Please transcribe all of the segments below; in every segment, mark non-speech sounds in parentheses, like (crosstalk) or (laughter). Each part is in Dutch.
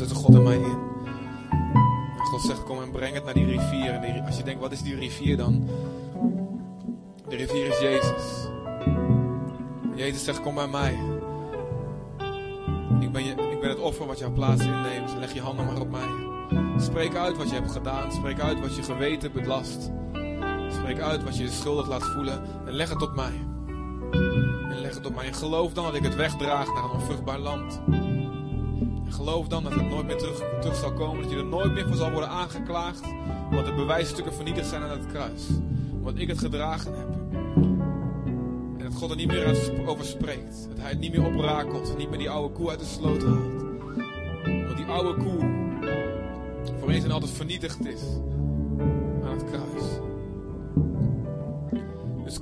tussen God en mij in. God zegt, kom en breng het naar die rivier. En als je denkt, wat is die rivier dan? De rivier is Jezus. Jezus zegt, kom bij mij. Ik ben, je, ik ben het offer wat jouw plaats inneemt. Leg je handen maar op mij. Spreek uit wat je hebt gedaan. Spreek uit wat je geweten belast. Spreek uit wat je je schuldig laat voelen. En leg het op mij. En leg het op mij. En geloof dan dat ik het wegdraag naar een onvruchtbaar land. Geloof dan dat het nooit meer terug, terug zal komen. Dat je er nooit meer voor zal worden aangeklaagd. Omdat de bewijsstukken vernietigd zijn aan het kruis. Omdat ik het gedragen heb. En dat God er niet meer over spreekt. Dat hij het niet meer oprakelt. Niet meer die oude koe uit de sloot haalt. Want die oude koe voor eens en altijd vernietigd is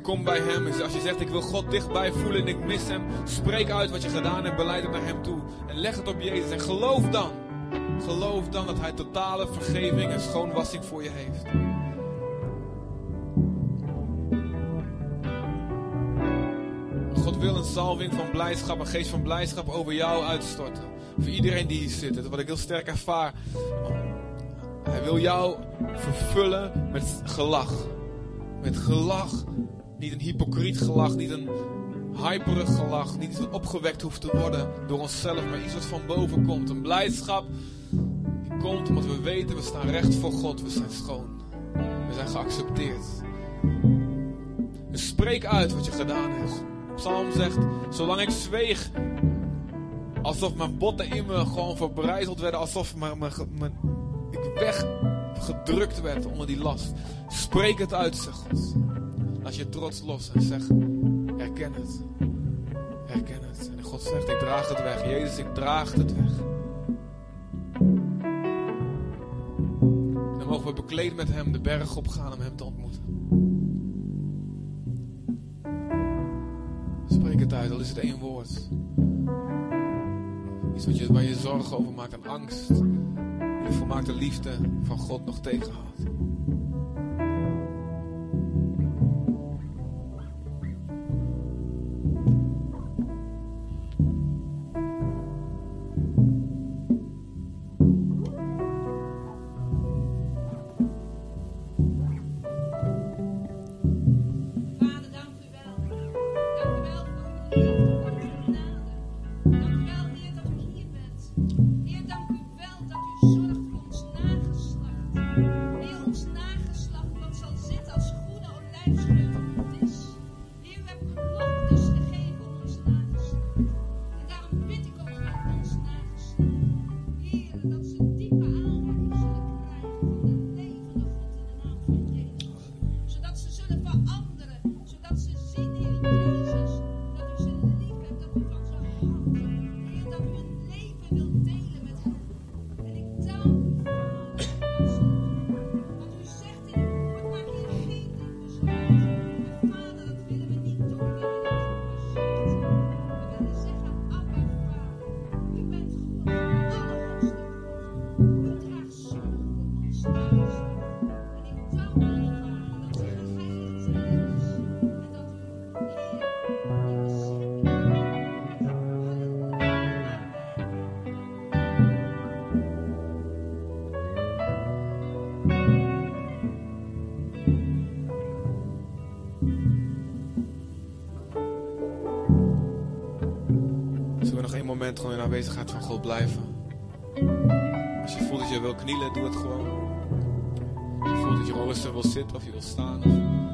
kom bij hem. En als je zegt ik wil God dichtbij voelen en ik mis hem, spreek uit wat je gedaan hebt, beleid het naar hem toe. En leg het op Jezus en geloof dan. Geloof dan dat hij totale vergeving en schoonwassing voor je heeft. God wil een salving van blijdschap, een geest van blijdschap over jou uitstorten. Voor iedereen die hier zit. Dat is wat ik heel sterk ervaar. Hij wil jou vervullen met gelach. Met gelach. Niet een hypocriet gelach, niet een hyperig gelach. Niet iets wat opgewekt hoeft te worden door onszelf, maar iets wat van boven komt. Een blijdschap die komt omdat we weten, we staan recht voor God. We zijn schoon. We zijn geaccepteerd. Dus spreek uit wat je gedaan hebt. Psalm zegt, zolang ik zweeg, alsof mijn botten in me gewoon verbrijzeld werden, alsof mijn, mijn, ik weggedrukt werd onder die last. Spreek het uit, zegt God. Laat je trots los en zeg, herken het. Herken het. En God zegt, ik draag het weg. Jezus, ik draag het weg. Dan mogen we bekleed met hem de berg opgaan om hem te ontmoeten. Spreek het uit, al is het één woord. Iets wat je, waar je zorgen over maakt en angst. Die de volmaakte liefde van God nog tegenhoudt. Gewoon in aanwezigheid van God blijven? Als je voelt dat je wil knielen, doe het gewoon. Als je voelt dat je wil zitten of je wil staan. Of...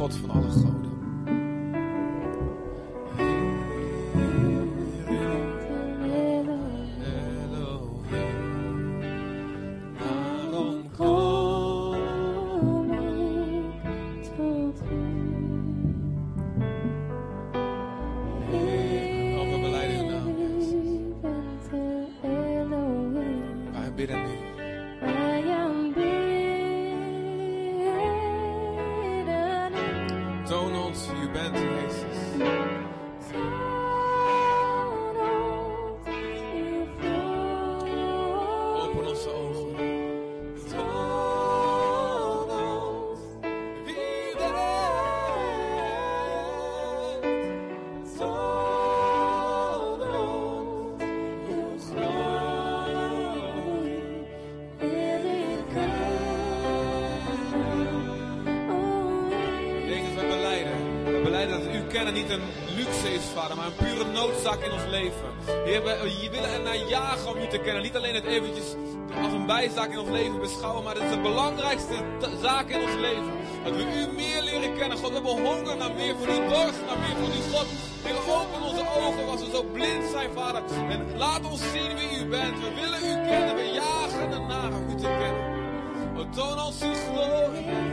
God van alle goden. Maar een pure noodzaak in ons leven. Heer, we willen er naar jagen om u te kennen. Niet alleen het eventjes als een bijzaak in ons leven beschouwen, maar het is de belangrijkste zaak in ons leven. Dat we u meer leren kennen. God, we hebben honger naar meer van u, dorst naar meer van u. God, Heer, open onze ogen als we zo blind zijn, vader. En laat ons zien wie u bent. We willen u kennen. We jagen ernaar om u te kennen. Toon ons uw glorie.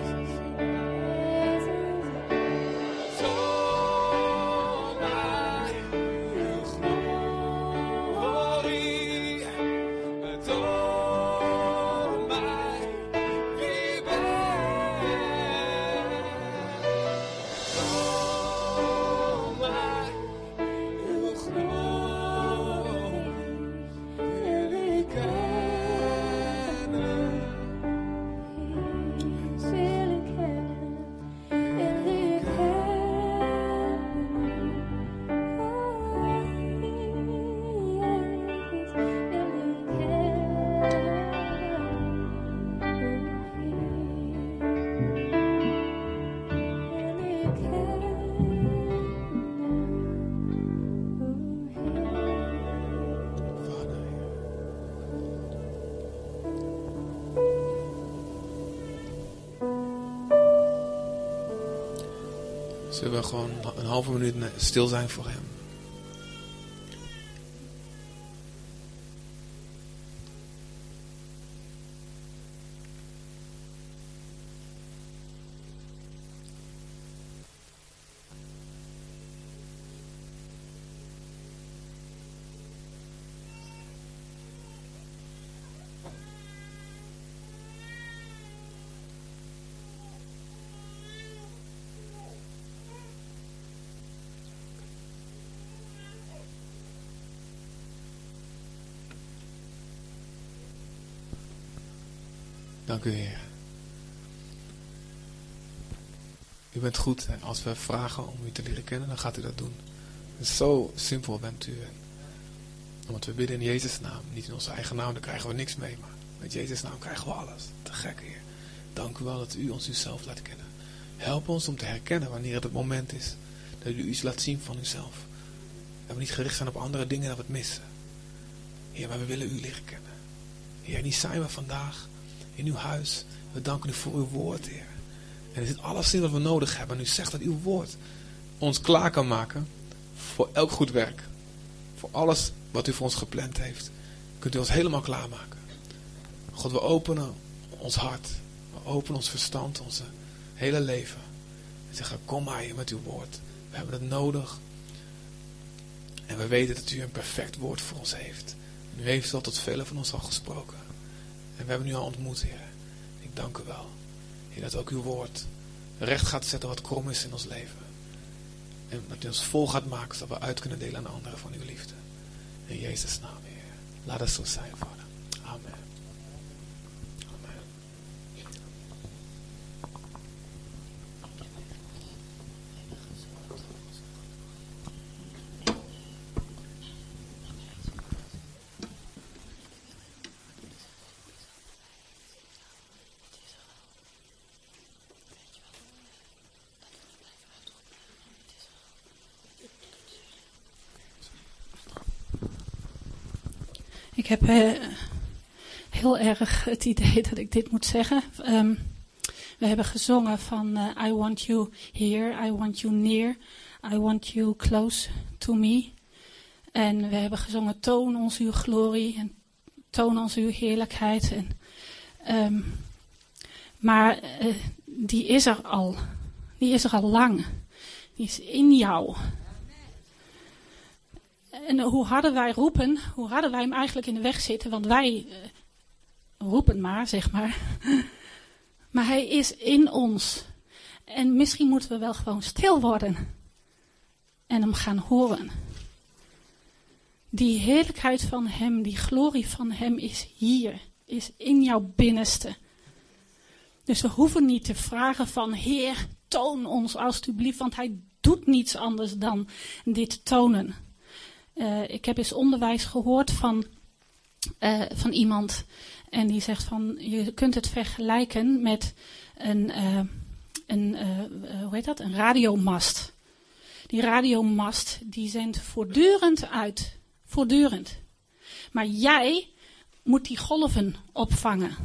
Zullen we gewoon een halve minuut stil zijn voor hem? Dank u, Heer. U bent goed en als we vragen om u te leren kennen, dan gaat u dat doen. Zo simpel bent u. En omdat we bidden in Jezus' naam, niet in onze eigen naam, dan krijgen we niks mee. Maar met Jezus' naam krijgen we alles. Te gek, Heer. Dank u wel dat u ons uzelf laat kennen. Help ons om te herkennen wanneer het het moment is dat u iets laat zien van uzelf. Dat we niet gericht zijn op andere dingen dat we het missen. Heer, maar we willen u leren kennen. Heer, en hier zijn we vandaag in uw huis. We danken u voor uw woord, Heer. En er zit alles in wat we nodig hebben. En u zegt dat uw woord ons klaar kan maken voor elk goed werk. Voor alles wat u voor ons gepland heeft. Kunt u ons helemaal klaarmaken. God, we openen ons hart. We openen ons verstand, onze hele leven. En zeggen, kom maar hier met uw woord. We hebben het nodig. En we weten dat u een perfect woord voor ons heeft. U heeft al tot velen van ons al gesproken. En we hebben u al ontmoet, Heer. Ik dank u wel. Heer, dat ook uw woord recht gaat zetten wat krom is in ons leven. En dat u ons vol gaat maken, zodat we uit kunnen delen aan anderen van uw liefde. In Jezus' naam, Heer. Laat het zo zijn, Vader. Amen. Amen. Ik heb eh, heel erg het idee dat ik dit moet zeggen. Ehm, we hebben gezongen van eh, I want you here, I want you near, I want you close to me. En we hebben gezongen toon ons uw glorie en toon ons uw heerlijkheid. En, ehm, maar eh, die is er al. Die is er al lang. Die is in jou. En hoe harder wij roepen, hoe harder wij hem eigenlijk in de weg zitten. Want wij, eh, roep het maar, zeg maar. (laughs) Maar hij is in ons. En misschien moeten we wel gewoon stil worden. En hem gaan horen. Die heerlijkheid van hem, die glorie van hem is hier. Is in jouw binnenste. Dus we hoeven niet te vragen van Heer, toon ons alstublieft, want hij doet niets anders dan dit tonen. Eh, ik heb eens onderwijs gehoord van, eh, van iemand en die zegt van je kunt het vergelijken met een, eh, een hoe heet dat? Een radiomast. Die radiomast die zendt voortdurend uit, voortdurend. Maar jij moet die golven opvangen.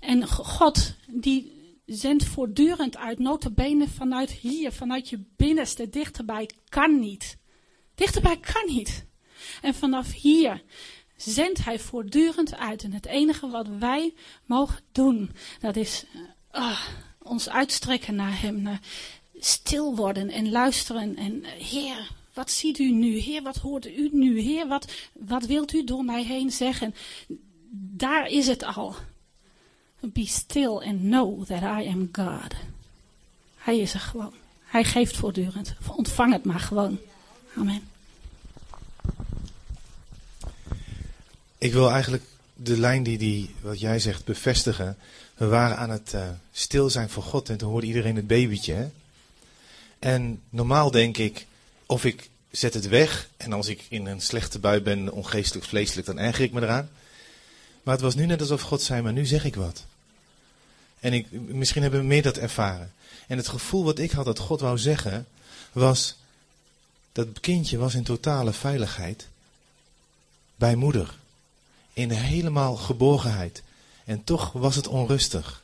En God die zendt voortdurend uit, notabene vanuit hier, vanuit je binnenste, dichterbij kan niet. Dichterbij kan niet. En vanaf hier zendt hij voortdurend uit. En het enige wat wij mogen doen, dat is eh, ah, ons uitstrekken naar hem. Stil worden en luisteren. En eh, Heer, wat ziet u nu? Heer, wat hoort u nu? Heer, wat, wat wilt u door mij heen zeggen? Daar is het al. Be still and know that I am God. Hij is er gewoon. Hij geeft voortdurend. Ontvang het maar gewoon. Amen. Ik wil eigenlijk de lijn die, die wat jij zegt bevestigen. We waren aan het eh, stil zijn voor God en toen hoorde iedereen het babytje. Hè? En normaal denk ik, of ik zet het weg en als ik in een slechte bui ben, ongeestelijk, vleeselijk, dan erger ik me eraan. Maar het was nu net alsof God zei, maar nu zeg ik wat. En ik, misschien hebben we meer dat ervaren. En het gevoel wat ik had dat God wou zeggen, was, dat kindje was in totale veiligheid bij moeder. In helemaal geborgenheid. En toch was het onrustig.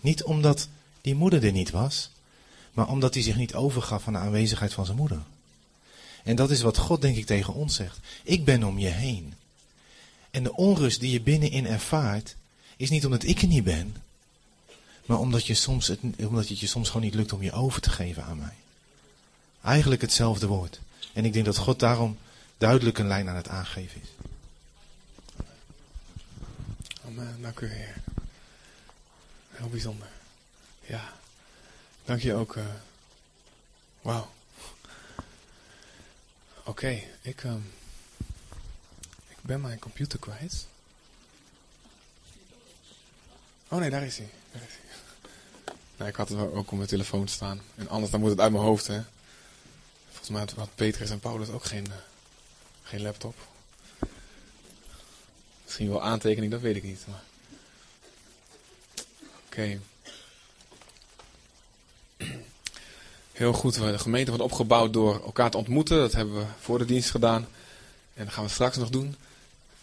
Niet omdat die moeder er niet was, maar omdat hij zich niet overgaf aan de aanwezigheid van zijn moeder. En dat is wat God denk ik tegen ons zegt. Ik ben om je heen. En de onrust die je binnenin ervaart, is niet omdat ik er niet ben, maar omdat, je soms het, omdat het je soms gewoon niet lukt om je over te geven aan mij. Eigenlijk hetzelfde woord. En ik denk dat God daarom duidelijk een lijn aan het aangeven is. Amen, dank u Heer. Heel bijzonder. Ja, dank je ook. eh Wauw. Oké, ik, ehm, ik ben mijn computer kwijt. Oh nee, daar is hij. Daar is hij. (laughs) Nee, ik had het ook op mijn telefoon staan. En anders dan moet het uit mijn hoofd, hè. Volgens mij had- Petrus en Paulus ook geen, eh, geen laptop. Misschien wel aantekening, dat weet ik niet. Oké. Heel goed, de gemeente wordt opgebouwd door elkaar te ontmoeten. Dat hebben we voor de dienst gedaan. En dat gaan we straks nog doen.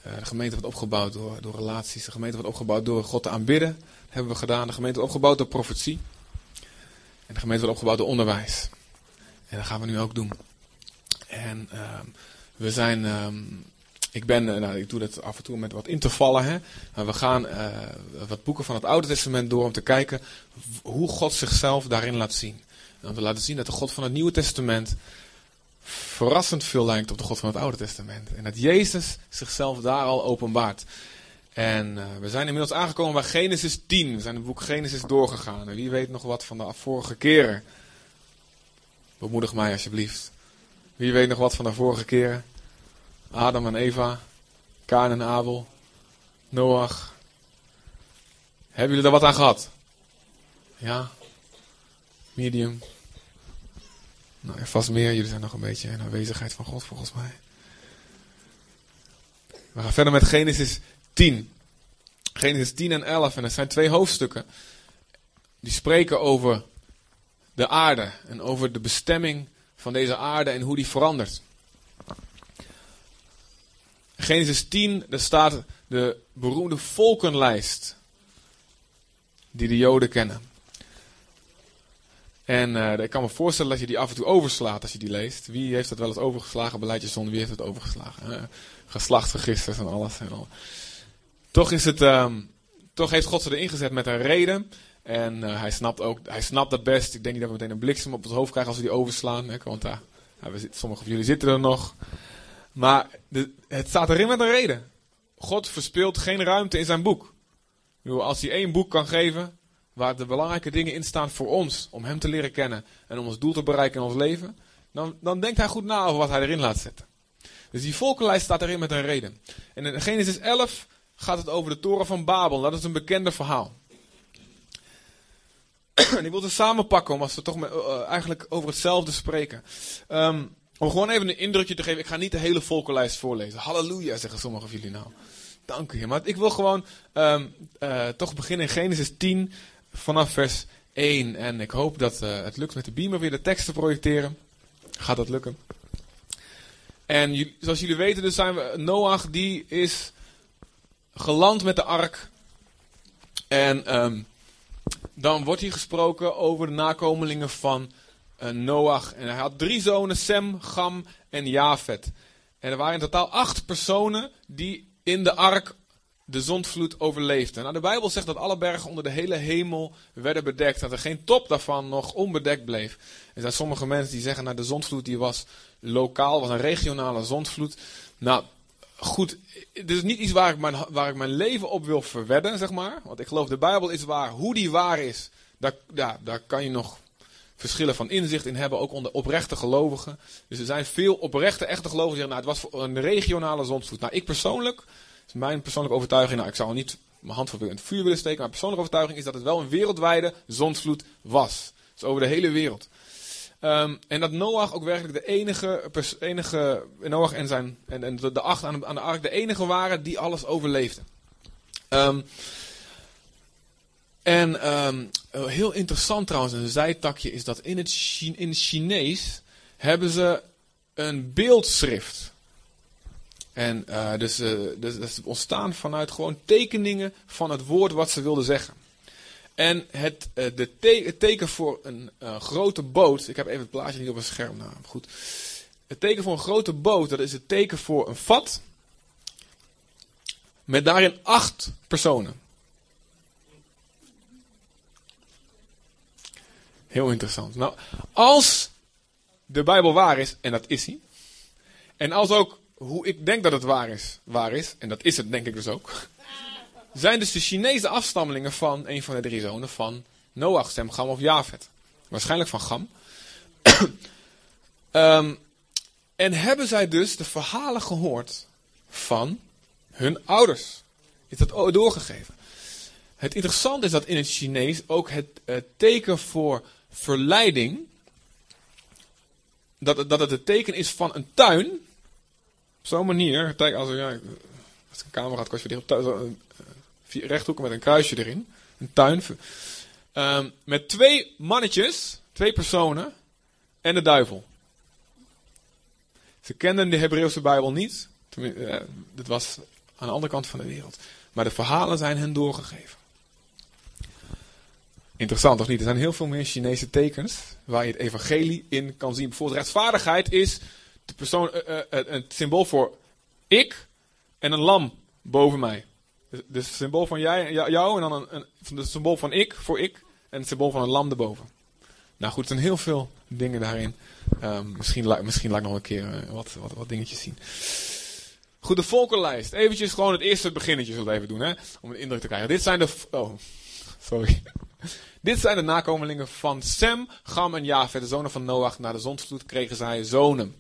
Eh, de gemeente wordt opgebouwd door, door relaties. De gemeente wordt opgebouwd door God te aanbidden. Dat hebben we gedaan. De gemeente wordt opgebouwd door profetie. En de gemeente wordt opgebouwd door onderwijs. En dat gaan we nu ook doen. En ehm, we zijn... ehm, ik ben, eh, nou, ik doe dat af en toe met wat intervallen. Hè? Maar we gaan eh, wat boeken van het Oude Testament door om te kijken hoe God zichzelf daarin laat zien. En om te laten zien dat de God van het Nieuwe Testament verrassend veel lijkt op de God van het Oude Testament. En dat Jezus zichzelf daar al openbaart. En eh, we zijn inmiddels aangekomen bij Genesis 10. We zijn het boek Genesis doorgegaan. En wie weet nog wat van de vorige keren? Bemoedig mij alsjeblieft. Wie weet nog wat van de vorige keren? Adam en Eva, Kaan en Abel, Noach. Hebben jullie daar wat aan gehad? Ja? Medium? Nou, ja, vast meer. Jullie zijn nog een beetje in aanwezigheid van God volgens mij. We gaan verder met Genesis 10. Genesis 10 en 11. En er zijn twee hoofdstukken. Die spreken over de aarde. En over de bestemming van deze aarde en hoe die verandert. Genesis 10, daar staat de beroemde volkenlijst. Die de Joden kennen. En eh, ik kan me voorstellen dat je die af en toe overslaat als je die leest. Wie heeft dat wel eens overgeslagen? Beleidjeszonde, wie heeft het overgeslagen? Uh, geslachtsregisters en alles. En al. Toch, is het, ehm, toch heeft God ze erin gezet met een reden. En uh, hij snapt ook, hij snapt dat best. Ik denk niet dat we meteen een bliksem op het hoofd krijgen als we die overslaan. Hè, want daar, zitten, sommigen van jullie zitten er nog. Maar het staat erin met een reden. God verspeelt geen ruimte in zijn boek. Als hij één boek kan geven waar de belangrijke dingen in staan voor ons, om hem te leren kennen en om ons doel te bereiken in ons leven, dan, dan denkt hij goed na over wat hij erin laat zetten. Dus die volkenlijst staat erin met een reden. En in Genesis 11 gaat het over de toren van Babel. Dat is een bekende verhaal. (clears throat) en ik wil het samenpakken, omdat we toch met, eh, eigenlijk over hetzelfde spreken. Ehm, om gewoon even een indrukje te geven. Ik ga niet de hele volkenlijst voorlezen. Halleluja, zeggen sommigen van jullie nou. Dank u. Maar ik wil gewoon ehm, eh, toch beginnen in Genesis 10 vanaf vers 1. En ik hoop dat eh, het lukt met de beamer weer de tekst te projecteren. Gaat dat lukken? En zoals jullie weten, dus zijn we, Noach die is geland met de ark. En ehm, dan wordt hier gesproken over de nakomelingen van eh, Noach. En hij had drie zonen, Sem, Gam en Jafet. En er waren in totaal acht personen die in de ark de zondvloed overleefden. Nou, de Bijbel zegt dat alle bergen onder de hele hemel werden bedekt. Dat er geen top daarvan nog onbedekt bleef. Er zijn sommige mensen die zeggen, nou de zondvloed die was lokaal, was een regionale zondvloed. Nou, goed, dit is niet iets waar ik, mijn, waar ik mijn leven op wil verwedden, zeg maar. Want ik geloof de Bijbel is waar. Hoe die waar is, daar, daar kan je nog verschillen van inzicht in hebben, ook onder oprechte gelovigen. Dus er zijn veel oprechte, echte gelovigen die zeggen, nou het was voor een regionale zondvloed. Nou, ik persoonlijk, is mijn persoonlijke overtuiging, nou ik zou niet mijn hand voor het vuur willen steken, maar mijn persoonlijke overtuiging is dat het wel een wereldwijde zondvloed was. Dus over de hele wereld. Ehm, en dat Noach ook werkelijk de enige, enige Noach en, zijn, en, en de, acht aan, de- aan de ark de enige waren die alles overleefden. Ehm, en ehm, eh, heel interessant trouwens, een zijtakje is dat in het, in Chinees hebben ze een beeldschrift. En eh, dus, eh, dus dat is ontstaan vanuit gewoon tekeningen van het woord wat ze wilden zeggen. En het, eh, de teken voor een eh, grote boot. Ik heb even het plaatje niet op het scherm. Nou, goed. Het teken voor een grote boot, dat is het teken voor een vat. Met daarin acht personen. Heel interessant. Nou, als de Bijbel waar is, en dat is hij. En als ook hoe ik denk dat het waar is, waar is, en dat is het denk ik dus ook. Zijn dus de Chinese afstammelingen van een van de drie zonen van Noach, Sem, Gam of Jafet. Waarschijnlijk van Gam. (clears throat) Ehm, en hebben zij dus de verhalen gehoord van hun ouders. Is dat doorgegeven. Het interessante is dat in het Chinees ook het teken voor verleiding, dat, het- dat het het teken is van een tuin. Op zo'n manier, als, ja, ik een camera had, kan je op tuin, zo, een, eh, vier rechthoeken met een kruisje erin. Een tuin. Ehm, met twee mannetjes, twee personen en de duivel. Ze kenden de Hebreeuwse Bijbel niet. Eh, Dit was aan de andere kant van de wereld. Maar de verhalen zijn hen doorgegeven. Interessant of niet? Er zijn heel veel meer Chinese tekens waar je het evangelie in kan zien. Bijvoorbeeld rechtvaardigheid is de persoon, eh, eh, eh, het symbool voor ik en een lam boven mij. Dus, dus het symbool van jij, jou, en dan een, een, het symbool van ik voor ik en het symbool van een lam erboven. Nou goed, er zijn heel veel dingen daarin. Ehm, misschien, misschien laat ik nog een keer eh, wat, wat, wat dingetjes zien. Goed, de volkenlijst. Eventjes gewoon het eerste beginnetje zullen we even doen, hè? Om een indruk te krijgen. Dit zijn de... Oh, sorry. (laughs) Dit zijn de nakomelingen van Sem, Gam en Jafet, de zonen van Noach. Na de zondvloed kregen zij zonen.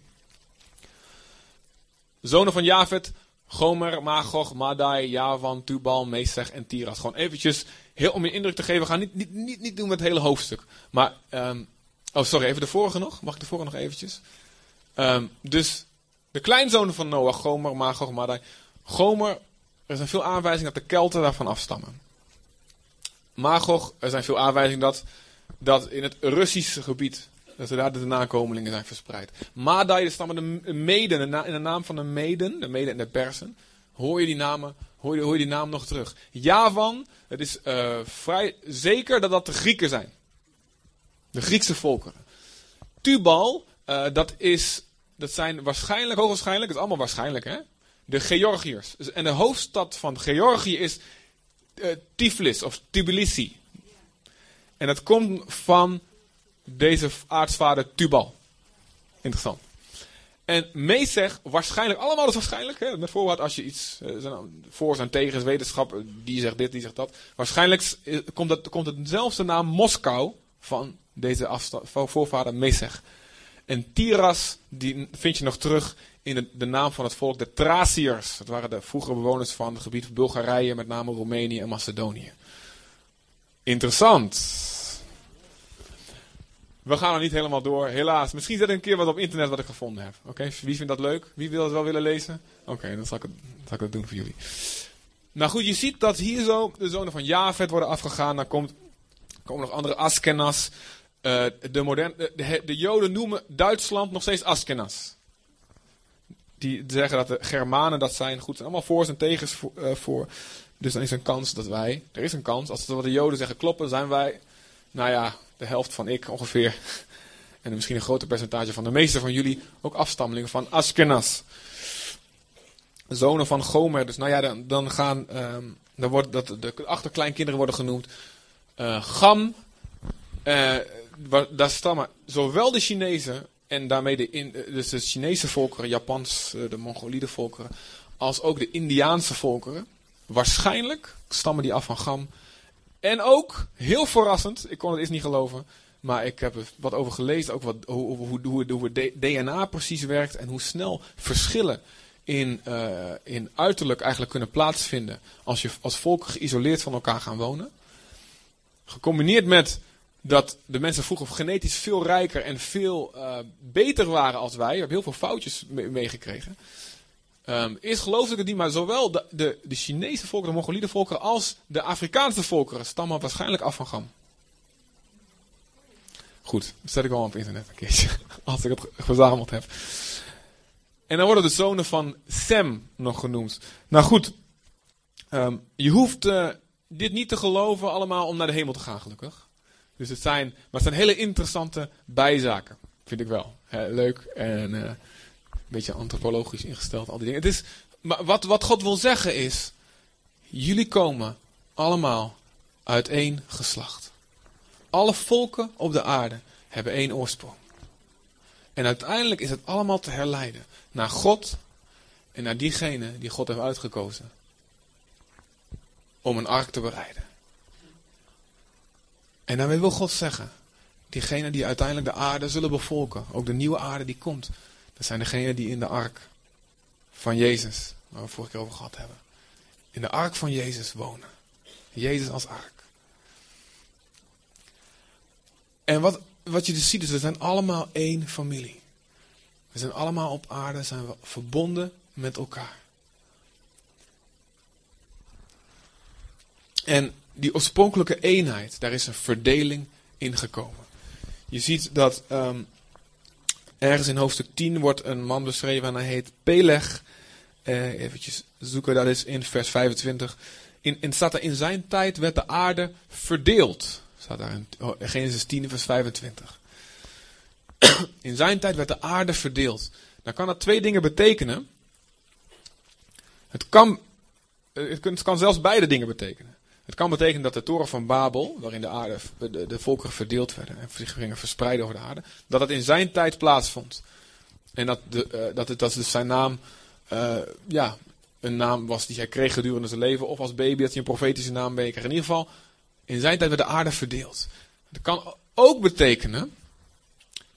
Zonen van Jafet, Gomer, Magog, Madai, Javan, Tubal, Mesech en Tiras. Gewoon eventjes, heel om je indruk te geven. Gaan niet, niet, niet, niet doen met het hele hoofdstuk. Maar, ehm, oh sorry, even de vorige nog. Mag ik de vorige nog eventjes? Ehm, dus, de kleinzonen van Noach, Gomer, Magog, Madai. Gomer, er zijn veel aanwijzingen dat de Kelten daarvan afstammen. Magog, er zijn veel aanwijzingen dat, dat in het Russische gebied, dat daar de nakomelingen zijn verspreid. Madai, er stammen de Meden, in de naam van de Meden, de Meden en de Persen. Hoor je die namen, hoor je, hoor je die naam nog terug. Javan, het is eh, vrij zeker dat dat de Grieken zijn. De Griekse volkeren. Tubal, eh, dat, is, dat zijn waarschijnlijk, hoogwaarschijnlijk, het is allemaal waarschijnlijk hè, de Georgiërs. Dus- En de hoofdstad van Georgië is eh, Tiflis of Tbilisi. En dat komt van deze aartsvader Tubal. Interessant. En Mesech, waarschijnlijk, allemaal is waarschijnlijk, hè, met voorwaarde als je iets, eh, zijn, voor tegen is wetenschap, eh, die zegt dit, die zegt dat. Waarschijnlijk komt, het, komt het dezelfde naam Moskou van deze voorvader Mesech. En Tiras, die vind je nog terug in de, de naam van het volk, de Thraciërs. Dat waren de vroegere bewoners van het gebied van Bulgarije, met name Roemenië en Macedonië. Interessant. We gaan er niet helemaal door, helaas. Misschien zet ik een keer wat op internet wat ik gevonden heb. Oké, wie vindt dat leuk? Wie wil het wel willen lezen? Oké, dan zal ik, het, zal ik het doen voor jullie. Nou goed, je ziet dat hier zo de zonen van Javed worden afgegaan. Dan komt, komen nog andere Askenas. Eh, de, modern, de, de, de Joden noemen Duitsland nog steeds Askenas. Die zeggen dat de Germanen dat zijn. Goed, zijn allemaal voor's en tegens voor, eh. Dus dan is een kans dat wij, er is een kans, als het wat de Joden zeggen kloppen, zijn wij, nou ja, de helft van ik ongeveer. (laughs) En misschien een groter percentage van de meeste van jullie ook afstammelingen van Askenas. Zonen van Gomer. Dus nou ja, dan, dan gaan, ehm, dan wordt dat, de achterkleinkinderen worden genoemd. eh, Gam, eh, daar stammen zowel de Chinezen en daarmee de, in, eh, dus de Chinese volkeren, Japans, de Mongoliede volkeren, als ook de Indiaanse volkeren. Waarschijnlijk stammen die af van Gam. En ook, heel verrassend, ik kon het eerst niet geloven, maar ik heb er wat over gelezen, ook wat, hoe, hoe, hoe, het DNA precies werkt en hoe snel verschillen in, eh, in uiterlijk eigenlijk kunnen plaatsvinden als je als volken geïsoleerd van elkaar gaan wonen. Gecombineerd met dat de mensen vroeger genetisch veel rijker en veel eh, beter waren als wij. We hebben heel veel foutjes me- meegekregen. Ehm eerst ik het niet, maar zowel de, de, Chinese volkeren, de Mongoliede volkeren, als de Afrikaanse volkeren stammen waarschijnlijk af van Gam. Goed, dat zet ik wel op internet een keertje, (laughs) als ik het verzameld heb. En dan worden de zonen van Sem nog genoemd. Nou goed, ehm, je hoeft eh, dit niet te geloven allemaal om naar de hemel te gaan, gelukkig. Dus het zijn, maar het zijn hele interessante bijzaken, vind ik wel. Leuk en eh, beetje antropologisch ingesteld, al die dingen. Het is, maar wat, wat God wil zeggen is, jullie komen allemaal uit één geslacht. Alle volken op de aarde hebben één oorsprong. En uiteindelijk is het allemaal te herleiden naar God en naar diegene die God heeft uitgekozen om een ark te bereiden. En daarmee wil God zeggen, diegenen die uiteindelijk de aarde zullen bevolken, ook de nieuwe aarde die komt, dat zijn degenen die in de ark van Jezus, waar we vorige keer over gehad hebben, in de ark van Jezus wonen. Jezus als ark. En wat, wat je dus ziet is, we zijn allemaal één familie. We zijn allemaal op aarde, zijn we verbonden met elkaar. En die oorspronkelijke eenheid, daar is een verdeling in gekomen. Je ziet dat ehm, ergens in hoofdstuk 10 wordt een man beschreven en hij heet Peleg. Eh, eventjes zoeken, dat is in vers 25. In, in, staat er, in zijn tijd werd de aarde verdeeld. Staat daar in oh, Genesis 10 vers 25. (clears throat) In zijn tijd werd de aarde verdeeld. Dan kan dat twee dingen betekenen. Eh, het kan, het kan zelfs beide dingen betekenen. Het kan betekenen dat de toren van Babel, waarin de, aarde, de, volkeren verdeeld werden en zich gingen verspreiden over de aarde, dat het in zijn tijd plaatsvond. En dat, de, eh, dat, het, dat dus zijn naam eh, ja, een naam was die hij kreeg gedurende zijn leven, of als baby dat hij een profetische naam kreeg. In ieder geval, in zijn tijd werd de aarde verdeeld. Het kan ook betekenen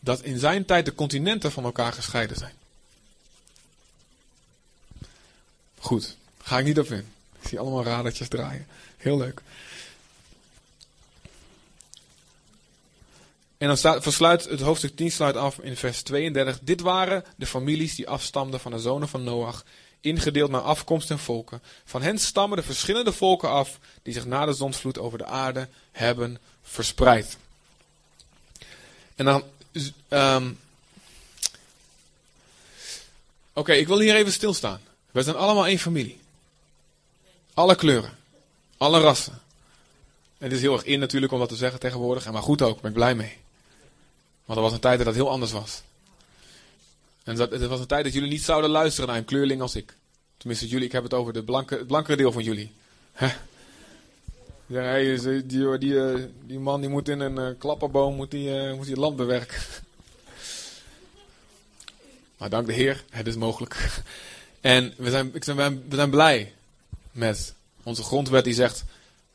dat in zijn tijd de continenten van elkaar gescheiden zijn. Goed, ga ik niet op in. Ik zie allemaal radertjes draaien. Heel leuk. En dan versluit het hoofdstuk 10 sluit af in vers 32. Dit waren de families die afstamden van de zonen van Noach, ingedeeld naar afkomst en volken. Van hen stammen de verschillende volken af die zich na de zonsvloed over de aarde hebben verspreid. En dan. ehm Oké, ik wil hier even stilstaan. We zijn allemaal één familie. Alle kleuren. Alle rassen. En het is heel erg in natuurlijk om dat te zeggen tegenwoordig. En maar goed ook, ben ik blij mee. Want er was een tijd dat dat heel anders was. En dat, het was een tijd dat jullie niet zouden luisteren naar een kleurling als ik. Tenminste, jullie, ik heb het over de blanke, het blankere deel van jullie. Ja, hey, die, die, die, eh, die man die moet in een eh, klapperboom moet die, eh, moet die land bewerken. (laughs) Maar dank de Heer, het is mogelijk. (laughs) En we zijn, ik zijn, we zijn blij met onze grondwet die zegt,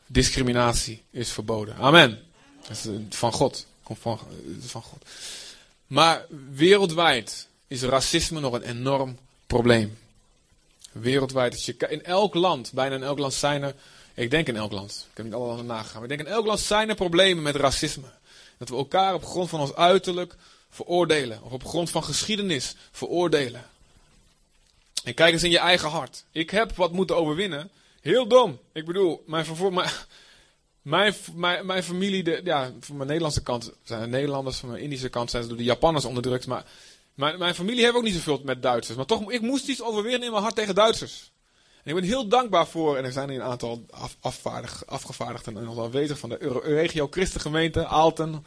discriminatie is verboden. Amen. Dat is van God. Komt van, van God. Maar wereldwijd is racisme nog een enorm probleem. Wereldwijd. Als je, in elk land, bijna in elk land zijn er, ik denk in elk land, ik heb niet alle landen nagegaan, maar ik denk in elk land zijn er problemen met racisme. Dat we elkaar op grond van ons uiterlijk veroordelen. Of op grond van geschiedenis veroordelen. En kijk eens in je eigen hart. Ik heb wat moeten overwinnen. Heel dom. Ik bedoel, mijn, mijn, mijn, mijn, familie, de, ja, van mijn Nederlandse kant zijn het Nederlanders, van mijn Indische kant zijn ze door de Japanners onderdrukt. Maar mijn, mijn familie heeft ook niet zoveel met Duitsers. Maar toch, ik moest iets overwinnen in mijn hart tegen Duitsers. En ik ben heel dankbaar voor, en er zijn hier een aantal afgevaardigden en nog aanwezig van de Euro- Regio Christengemeente, Aalten.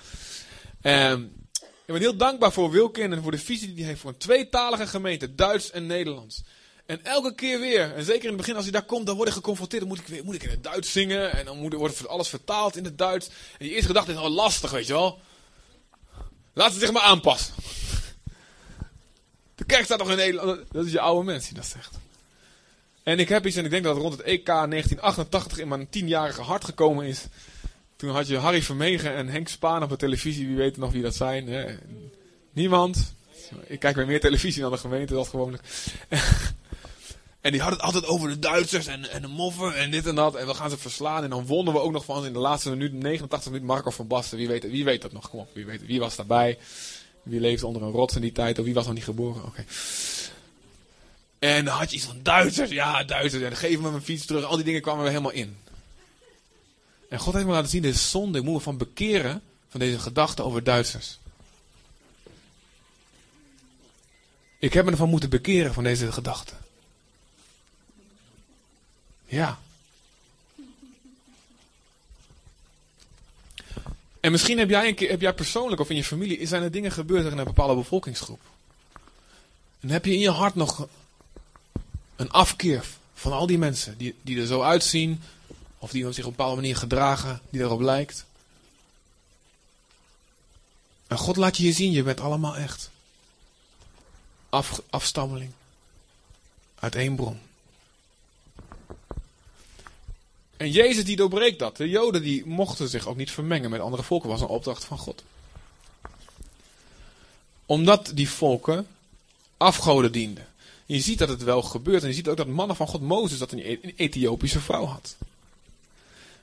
Ehm, ik ben heel dankbaar voor Wilkin en voor de visie die hij heeft voor een tweetalige gemeente, Duits en Nederlands. En elke keer weer, en zeker in het begin als hij daar komt, dan word ik geconfronteerd. Dan moet ik, weer, moet ik in het Duits zingen en dan moet, wordt alles vertaald in het Duits. En die eerste gedachte is al lastig, weet je wel. Laat ze zich maar aanpassen. De kerk staat nog in Nederland. Dat is je oude mens die dat zegt. En ik heb iets, en ik denk dat het rond het EK 1988 in mijn tienjarige hart gekomen is. Toen had je Harry Vermegen en Henk Spaan op de televisie. Wie weet nog wie dat zijn? Hè? Niemand. Ik kijk weer meer televisie dan de gemeente, dat gewoonlijk. En die hadden het altijd over de Duitsers en, en de moffen en dit en dat. En we gaan ze verslaan. En dan wonnen we ook nog van in de laatste minuut, 89 minuut, Marco van Basten. Wie weet, wie weet dat nog? Kom op, wie, weet, wie was daarbij? Wie leefde onder een rots in die tijd? Of wie was nog niet geboren? Oké. En dan had je iets van Duitsers. Ja, Duitsers. En geef me mijn fiets terug. Al die dingen kwamen we helemaal in. En God heeft me laten zien, dit is zonde. Ik moet me van bekeren van deze gedachten over Duitsers. Ik heb me ervan moeten bekeren van deze gedachten. Ja. En misschien heb jij, een keer, heb jij persoonlijk of in je familie, zijn er dingen gebeurd in een bepaalde bevolkingsgroep. En heb je in je hart nog een afkeer van al die mensen die, die er zo uitzien, of die zich op een bepaalde manier gedragen, die erop lijkt. En God laat je je zien, je bent allemaal echt. Af, afstammeling. Uit één bron. En Jezus die doorbreekt dat. De Joden die mochten zich ook niet vermengen met andere volken. was een opdracht van God. Omdat die volken afgoden dienden. Je ziet dat het wel gebeurt. En je ziet ook dat mannen van God, Mozes, dat een een Ethiopische vrouw had.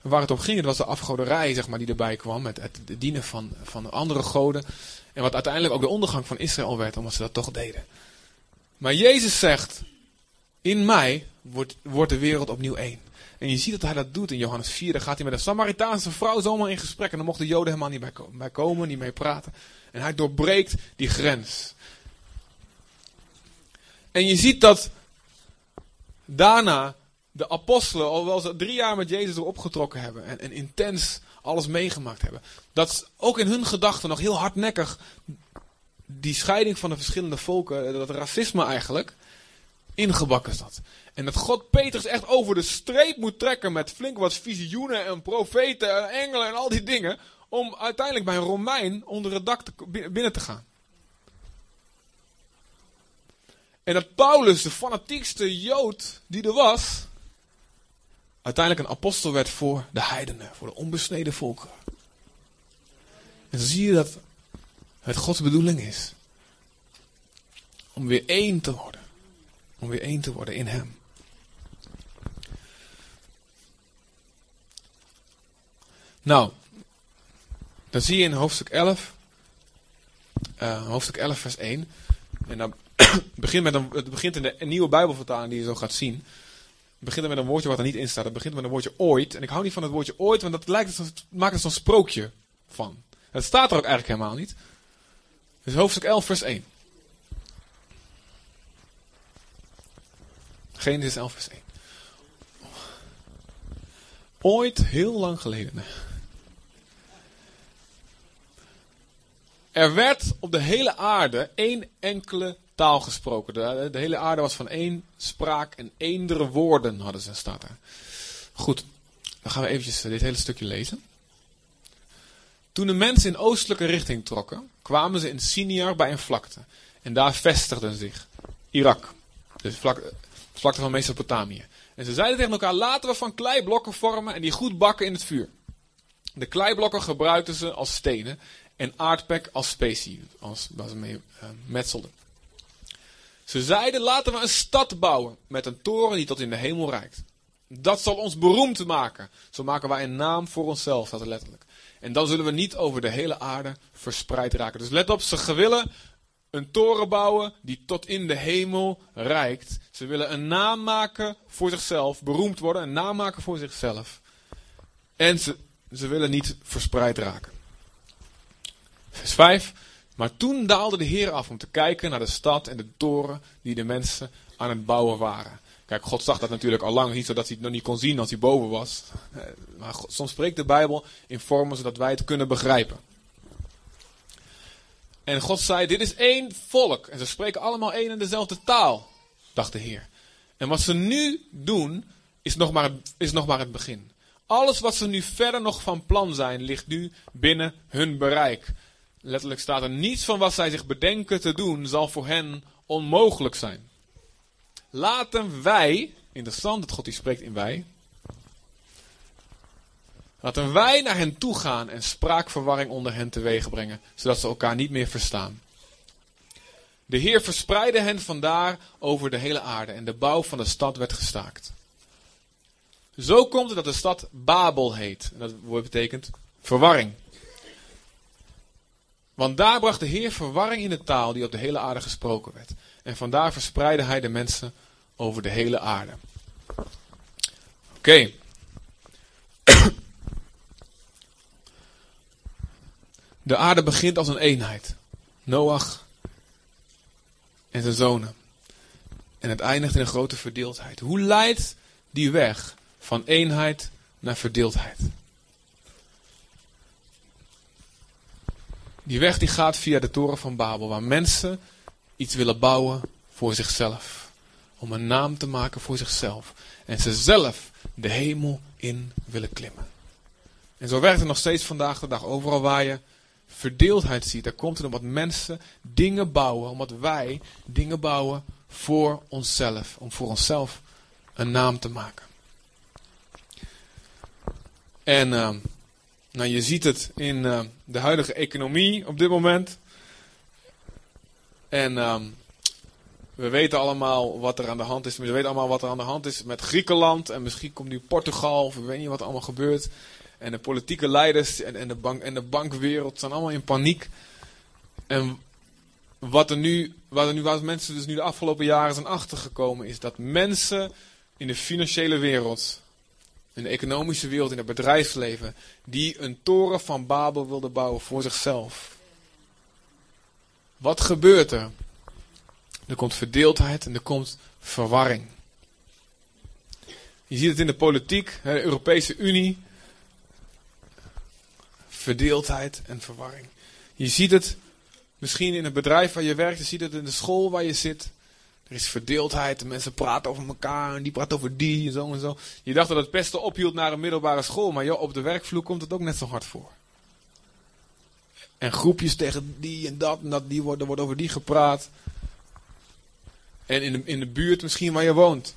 Waar het om ging, het was de afgoderij zeg maar, die erbij kwam. Met het dienen van, van andere goden. En wat uiteindelijk ook de ondergang van Israël werd, omdat ze dat toch deden. Maar Jezus zegt, in mij wordt, wordt de wereld opnieuw één. En je ziet dat hij dat doet in Johannes 4. Dan gaat hij met een Samaritaanse vrouw zomaar in gesprek. En dan mochten de Joden helemaal niet bij komen, bij komen, niet mee praten. En hij doorbreekt die grens. En je ziet dat daarna de apostelen, alhoewel ze drie jaar met Jezus erop getrokken hebben en, en intens alles meegemaakt hebben, dat ook in hun gedachten nog heel hardnekkig die scheiding van de verschillende volken, dat racisme eigenlijk, ingebakken zat. En dat God Petrus echt over de streep moet trekken met flink wat visioenen en profeten en engelen en al die dingen, om uiteindelijk bij een Romein onder het dak te, binnen te gaan. En dat Paulus, de fanatiekste Jood die er was, uiteindelijk een apostel werd voor de heidenen, voor de onbesneden volken. En dan zie je dat het Gods bedoeling is om weer één te worden. Om weer één te worden in Hem. Nou, dan zie je in hoofdstuk 11, uh, hoofdstuk 11 vers 1. En dan (clears throat) begint met een, het begint in de nieuwe Bijbelvertaling die je zo gaat zien. Het begint met een woordje wat er niet in staat. Het begint met een woordje ooit. En ik hou niet van het woordje ooit, want dat lijkt het, maakt er zo'n sprookje van. Het staat er ook eigenlijk helemaal niet. Dus hoofdstuk 11 vers 1. Genesis 11 vers 1. Ooit, heel lang geleden. Er werd op de hele aarde één enkele taal gesproken. De, de, hele aarde was van één spraak en eendere woorden hadden ze, staat er. Goed, dan gaan we eventjes dit hele stukje lezen. Toen de mensen in oostelijke richting trokken, kwamen ze in Siniar bij een vlakte. En daar vestigden zich Irak, dus vlak, vlakte van Mesopotamië. En ze zeiden tegen elkaar, laten we van kleiblokken vormen en die goed bakken in het vuur. De kleiblokken gebruikten ze als stenen en aardpek als specie, als, waar ze mee eh, metselden. Ze zeiden, laten we een stad bouwen met een toren die tot in de hemel reikt. Dat zal ons beroemd maken. Zo maken wij een naam voor onszelf, staat er letterlijk. En dan zullen we niet over de hele aarde verspreid raken. Dus let op, ze willen een toren bouwen die tot in de hemel reikt. Ze willen een naam maken voor zichzelf, beroemd worden, een naam maken voor zichzelf. En ze, ze willen niet verspreid raken. Vers 5. Maar toen daalde de Heer af om te kijken naar de stad en de toren die de mensen aan het bouwen waren. Kijk, God zag dat natuurlijk al lang, niet zodat hij het nog niet kon zien als hij boven was. Eh, Maar God- soms spreekt de Bijbel in vormen zodat wij het kunnen begrijpen. En God zei, dit is één volk. En ze spreken allemaal één en dezelfde taal, dacht de Heer. En wat ze nu doen, is nog maar, is nog maar het begin. Alles wat ze nu verder nog van plan zijn, ligt nu binnen hun bereik. Letterlijk staat er niets van wat zij zich bedenken te doen, zal voor hen onmogelijk zijn. Laten wij, interessant dat God die spreekt in wij. Laten wij naar hen toe gaan en spraakverwarring onder hen teweeg brengen, zodat ze elkaar niet meer verstaan. De Heer verspreidde hen vandaar over de hele aarde en de bouw van de stad werd gestaakt. Zo komt het dat de stad Babel heet. En dat woord betekent verwarring. Want daar bracht de Heer verwarring in de taal die op de hele aarde gesproken werd. En vandaar verspreidde hij de mensen over de hele aarde. Oké. (clears throat) De aarde begint als een eenheid. Noach en zijn zonen. En het eindigt in een grote verdeeldheid. Hoe leidt die weg van eenheid naar verdeeldheid? Die weg die gaat via de toren van Babel, waar mensen iets willen bouwen voor zichzelf. Om een naam te maken voor zichzelf. En ze zelf de hemel in willen klimmen. En zo werkt het nog steeds vandaag de dag. Overal waar je verdeeldheid ziet, daar komt het omdat mensen dingen bouwen, omdat wij dingen bouwen voor onszelf. Om voor onszelf een naam te maken. En ehm, nou, je ziet het in ehm, de huidige economie op dit moment. En ehm, we weten allemaal wat er aan de hand is. We weten allemaal wat er aan de hand is met Griekenland. En misschien komt nu Portugal. Of we weten niet wat er allemaal gebeurt. En de politieke leiders en, en, de, bank, en de bankwereld zijn allemaal in paniek. En wat er nu, wat er nu, waar mensen dus nu de afgelopen jaren zijn achtergekomen, is dat mensen in de financiële wereld, in de economische wereld, in het bedrijfsleven, die een toren van Babel wilden bouwen voor zichzelf. Wat gebeurt er? Er komt verdeeldheid en er komt verwarring. Je ziet het in de politiek, de Europese Unie. Verdeeldheid en verwarring. Je ziet het misschien in het bedrijf waar je werkt, je ziet het in de school waar je zit. Er is verdeeldheid, de mensen praten over elkaar en die praten over die en zo en zo. Je dacht dat het pesten ophield naar een middelbare school, maar joh, op de werkvloer komt het ook net zo hard voor. En groepjes tegen die en dat en dat, die wordt, er wordt over die gepraat. En in de, in de buurt misschien waar je woont.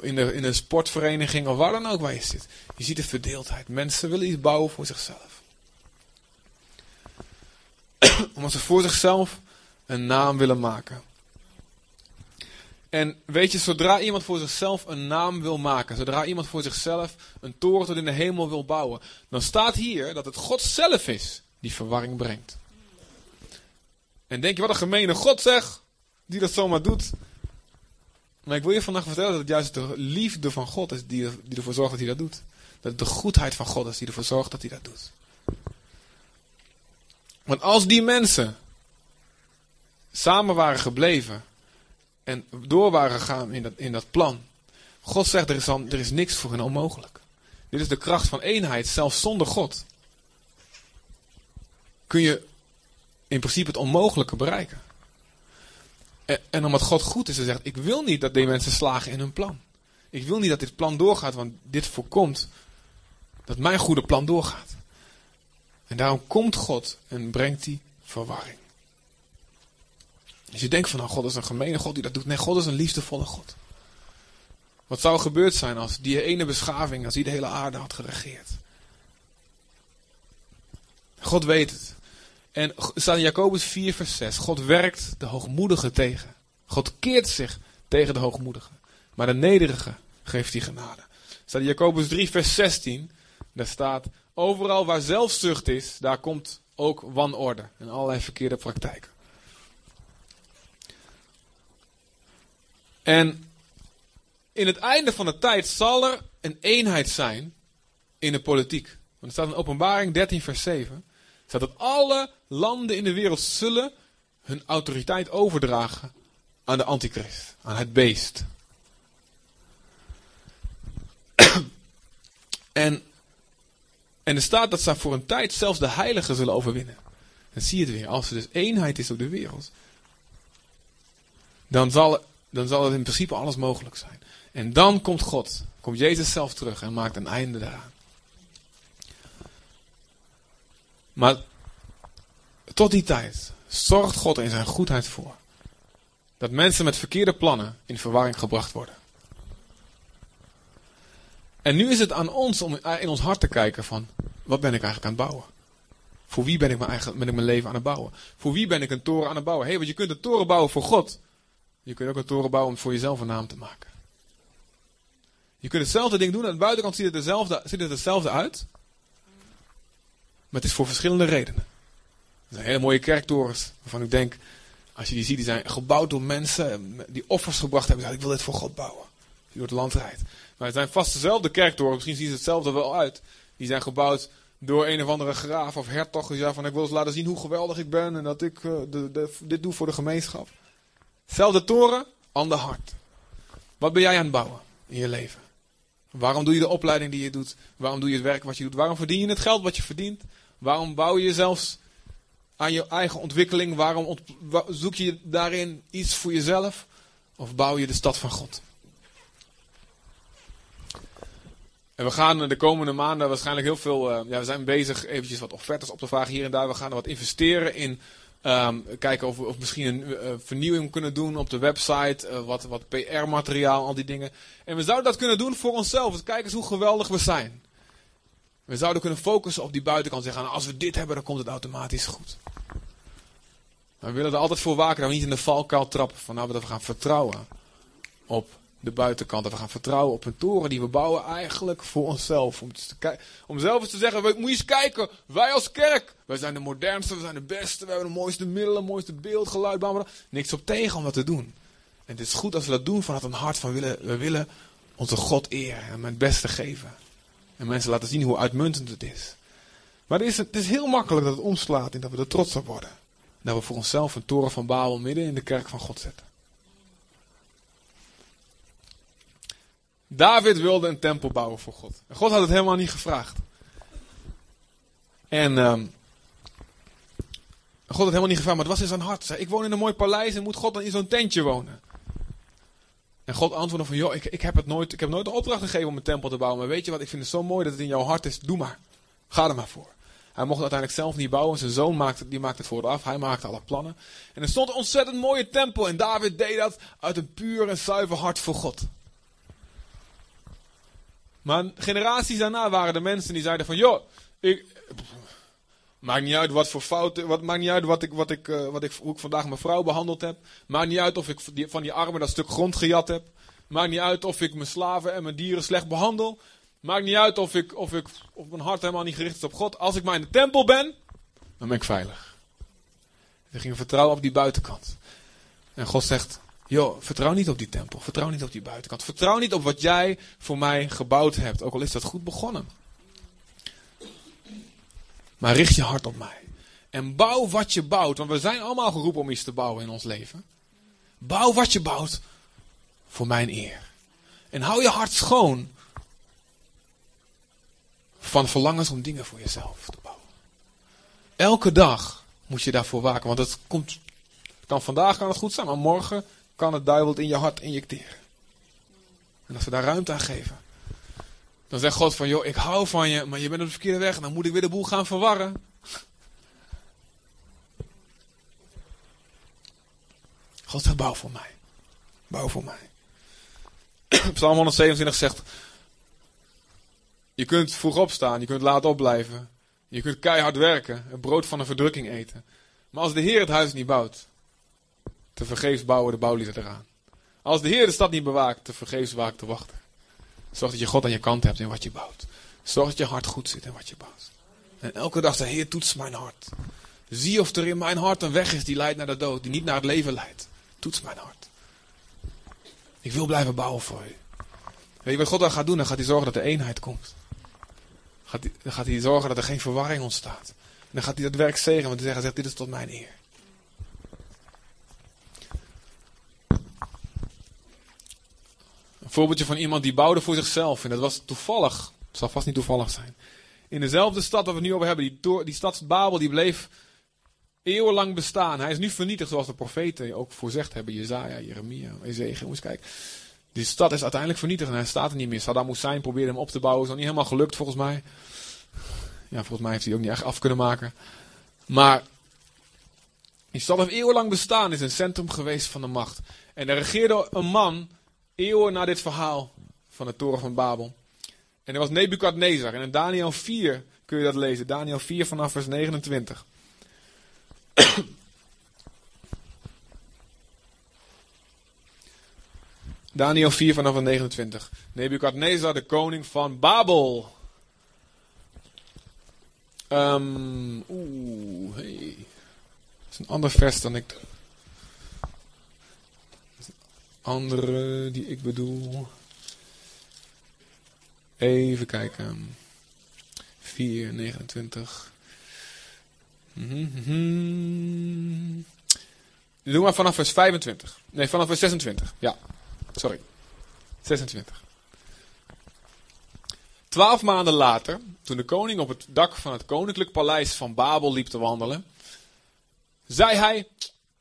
In de, in een sportvereniging of waar dan ook waar je zit. Je ziet de verdeeldheid. Mensen willen iets bouwen voor zichzelf. (clears throat) Omdat ze voor zichzelf een naam willen maken. En weet je, zodra iemand voor zichzelf een naam wil maken, zodra iemand voor zichzelf een toren tot in de hemel wil bouwen, dan staat hier dat het God zelf is die verwarring brengt. En denk je, wat een gemene God zeg, die dat zomaar doet. Maar ik wil je vandaag vertellen dat het juist de liefde van God is die, die ervoor zorgt dat hij dat doet. Dat het de goedheid van God is die ervoor zorgt dat hij dat doet. Want als die mensen samen waren gebleven en door waren gegaan in dat, in dat plan. God zegt, er is, dan, er is niks voor hen onmogelijk. Dit is de kracht van eenheid, zelfs zonder God. Kun je in principe het onmogelijke bereiken. En, en omdat God goed is, hij zegt, ik wil niet dat die mensen slagen in hun plan. Ik wil niet dat dit plan doorgaat, want dit voorkomt dat mijn goede plan doorgaat. En daarom komt God en brengt die verwarring. Als je denkt van, nou, God is een gemene God die dat doet. Nee, God is een liefdevolle God. Wat zou gebeurd zijn als die ene beschaving, als die de hele aarde had geregeerd? God weet het. En staat in Jacobus 4, vers 6. God werkt de hoogmoedigen tegen. God keert zich tegen de hoogmoedigen. Maar de nederige geeft hij genade. Staat in Jacobus 3, vers 16. Daar staat: Overal waar zelfzucht is, daar komt ook wanorde en allerlei verkeerde praktijken. En in het einde van de tijd zal er een eenheid zijn in de politiek. Want er staat in Openbaring 13, vers 7. Staat dat alle landen in de wereld zullen hun autoriteit overdragen aan de antichrist, aan het beest. (clears throat) en, en er staat dat ze voor een tijd zelfs de heiligen zullen overwinnen. Dan zie je het weer. Als er dus eenheid is op de wereld, dan zal, dan zal het in principe alles mogelijk zijn. En dan komt God, komt Jezus zelf terug en maakt een einde daaraan. Maar tot die tijd zorgt God in zijn goedheid voor dat mensen met verkeerde plannen in verwarring gebracht worden. En nu is het aan ons om in ons hart te kijken van, wat ben ik eigenlijk aan het bouwen? Voor wie ben ik mijn, eigen, ben ik mijn leven aan het bouwen? Voor wie ben ik een toren aan het bouwen? Hé, hey, want je kunt een toren bouwen voor God. Je kunt ook een toren bouwen om voor jezelf een naam te maken. Je kunt hetzelfde ding doen. Aan de buitenkant ziet het, dezelfde, ziet het hetzelfde uit. Maar het is voor verschillende redenen. Er zijn hele mooie kerktorens waarvan ik denk, als je die ziet, die zijn gebouwd door mensen die offers gebracht hebben. Ik wil dit voor God bouwen. Die door het land rijdt. Maar het zijn vast dezelfde kerktorens, misschien zien ze hetzelfde wel uit. Die zijn gebouwd door een of andere graaf of hertog. Die van ik wil eens laten zien hoe geweldig ik ben en dat ik de, de, dit doe voor de gemeenschap. Zelfde toren, ander hart. Wat ben jij aan het bouwen in je leven? Waarom doe je de opleiding die je doet? Waarom doe je het werk wat je doet? Waarom verdien je het geld wat je verdient? Waarom bouw je zelfs aan je eigen ontwikkeling? Waarom zoek je daarin iets voor jezelf? Of bouw je de stad van God? En we gaan de komende maanden waarschijnlijk heel veel. Uh, ja, we zijn bezig eventjes wat offertes op te vragen hier en daar. We gaan er wat investeren in. Um, kijken of we of misschien een uh, vernieuwing kunnen doen op de website. Uh, wat, wat PR-materiaal, al die dingen. En we zouden dat kunnen doen voor onszelf. Kijk eens hoe geweldig we zijn. We zouden kunnen focussen op die buitenkant. Zeggen, nou, als we dit hebben, dan komt het automatisch goed. We willen er altijd voor waken dat we niet in de valkuil trappen. Van nou, dat we gaan vertrouwen op de buitenkant. Dat we gaan vertrouwen op een toren die we bouwen eigenlijk voor onszelf. Om, te om zelf eens te zeggen, moet je eens kijken, wij als kerk, wij zijn de modernste, we zijn de beste, we hebben de mooiste middelen, het mooiste beeld, geluid. Niks op tegen om dat te doen. En het is goed als we dat doen vanuit een hart van, willen, we willen onze God eren en het beste geven. En mensen laten zien hoe uitmuntend het is. Maar het is, het is heel makkelijk dat het omslaat en dat we er trots op worden. Dat we voor onszelf een toren van Babel midden in de kerk van God zetten. David wilde een tempel bouwen voor God. En God had het helemaal niet gevraagd. En um, God had helemaal niet gevraagd, maar het was in zijn hart. Zei, ik woon in een mooi paleis en moet God dan in zo'n tentje wonen? En God antwoordde van, joh, ik, ik, heb het nooit, ik heb nooit de opdracht gegeven om een tempel te bouwen. Maar weet je wat, ik vind het zo mooi dat het in jouw hart is. Doe maar. Ga er maar voor. Hij mocht het uiteindelijk zelf niet bouwen. Zijn zoon maakte, die maakte het voor af. Hij maakte alle plannen. En er stond een ontzettend mooie tempel. En David deed dat uit een puur en zuiver hart voor God. Maar generaties daarna waren er mensen die zeiden van, joh, ik, maakt niet uit wat voor fouten, wat, maakt niet uit wat ik, wat ik, uh, wat ik, hoe ik vandaag mijn vrouw behandeld heb. Maakt niet uit of ik van die armen dat stuk grond gejat heb. Maakt niet uit of ik mijn slaven en mijn dieren slecht behandel. Maakt niet uit of, ik, of, ik, of mijn hart helemaal niet gericht is op God. Als ik maar in de tempel ben, dan ben ik veilig. Ze gingen vertrouwen op die buitenkant. En God zegt, joh, vertrouw niet op die tempel. Vertrouw niet op die buitenkant. Vertrouw niet op wat jij voor mij gebouwd hebt. Ook al is dat goed begonnen. Maar richt je hart op mij. En bouw wat je bouwt. Want we zijn allemaal geroepen om iets te bouwen in ons leven. Bouw wat je bouwt voor mijn eer. En hou je hart schoon van verlangens om dingen voor jezelf te bouwen. Elke dag moet je daarvoor waken. Want het komt, kan vandaag kan het goed zijn, maar morgen kan het duivel in je hart injecteren. En als we daar ruimte aan geven, dan zegt God van, joh, ik hou van je, maar je bent op de verkeerde weg. Dan moet ik weer de boel gaan verwarren. God zegt, bouw voor mij. Bouw voor mij. (clears throat) Psalm 127 zegt, je kunt vroeg opstaan, je kunt laat opblijven. Je kunt keihard werken, het brood van de verdrukking eten. Maar als de Heer het huis niet bouwt, te vergeefs bouwen de bouwlieden eraan. Als de Heer de stad niet bewaakt, te vergeefs waakt de wachter. Zorg dat je God aan je kant hebt in wat je bouwt. Zorg dat je hart goed zit in wat je bouwt. En elke dag zegt, Heer, toets mijn hart. Zie of er in mijn hart een weg is die leidt naar de dood, die niet naar het leven leidt. Toets mijn hart. Ik wil blijven bouwen voor u. Weet je wat God dan gaat doen? Dan gaat hij zorgen dat er eenheid komt. Gaat hij, dan gaat hij zorgen dat er geen verwarring ontstaat. En dan gaat hij dat werk zegenen, want hij zegt, dit is tot mijn eer. Voorbeeldje van iemand die bouwde voor zichzelf. En dat was toevallig. Het zal vast niet toevallig zijn. In dezelfde stad waar we het nu over hebben. Die, tor- die stad Babel die bleef eeuwenlang bestaan. Hij is nu vernietigd zoals de profeten ook voorzegd hebben. Jezaja, Jeremia, Ezekiel. Moet kijken. Die stad is uiteindelijk vernietigd en hij staat er niet meer. Saddam Hussein probeerde hem op te bouwen. Is nog niet helemaal gelukt volgens mij. Ja, volgens mij heeft hij ook niet echt af kunnen maken. Maar die stad heeft eeuwenlang bestaan. Is een centrum geweest van de macht. En er regeerde een man eeuwen na dit verhaal van de toren van Babel. En dat was Nebukadnezar. En in Daniel 4 kun je dat lezen. Daniel 4 vanaf vers 29. (clears throat) Daniel 4 vanaf vers 29. Nebukadnezar, de koning van Babel. Ehm Oeh, hey. Dat is een ander vers dan ik. Andere die ik bedoel. Even kijken. 4, 29. Mhm. Doe maar vanaf vers 25. Nee, vanaf vers 26. Ja, sorry. 26. Twaalf maanden later, toen de koning op het dak van het koninklijk paleis van Babel liep te wandelen, zei hij: